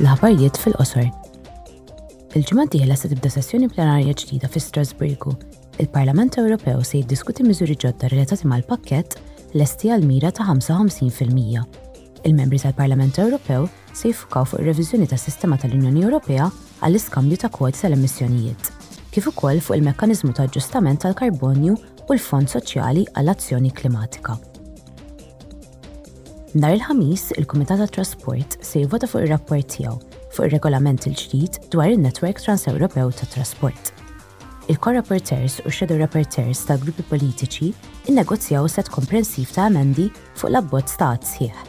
L-aħbarijiet fil-qosor. Il-ġimgħa d-dieħla se tibda sessjoni plenarja ġdida fi Strasburgu. Il-Parlament Ewropew se jiddiskuti miżuri ġodda relatati mal-pakkett lesti għal mira ta' 55% il-membri tal-Parlament Ewropew se jiffukaw fuq ir-reviżjoni tas-sistema tal-Unjoni Ewropea għall-iskambju ta' kwoti tal-emissjonijiet, kif ukoll fuq il-mekkaniżmu ta' aġġustament tal-karbonju u l-Fond Soċjali għall-Azzjoni Klimatika. Nhar il-Ħamis, il-Kumitat tat-Trasport se jivvota fuq ir-rapport tiegħu fuq ir-Regolament il-ġdid dwar in-Netwerk Trans-Ewropew tat-Trasport. Il-korrapporteurs u x-shadow rapporteurs tal-gruppi politiċi nnegozjaw sett komprensiv ta' emendi fuq l-abbozz ta' att sħiħ.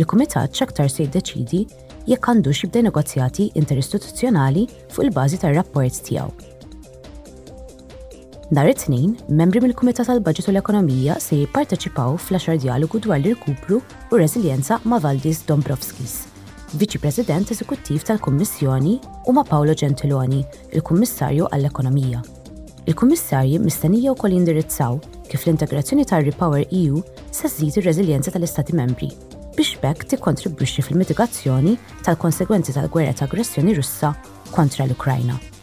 Il-Kumitat x'aktar se jiddeċiedi jekk għandux jibda negozjati interistituzzjonali fuq il-bażi tar-rapport tiegħu. Nhar it-Tnejn, membri mill-Kumitat tal-Baġit u l-Ekonomija se jipparteċipaw fl-għaxar djalogu dwar l-irkupru u r-reżiljenza ma' Valdis Dombrovskis, Viċi President Eżekuttiv tal-Kummissjoni u ma' Paolo Gentiloni, il-Kummissarju għall-Ekonomija. Il-Kummissarji mistennija wkoll jindirizzaw kif l-integrazzjoni tar-REPower EU se żżid ir-reżiljenza tal-Istati Membri biex b'hekk tikkontribwixxi fil-mitigazzjoni tal-konsegwenzi tal-gwerra ta' aggressjoni Russa kontra l-Ukrajna.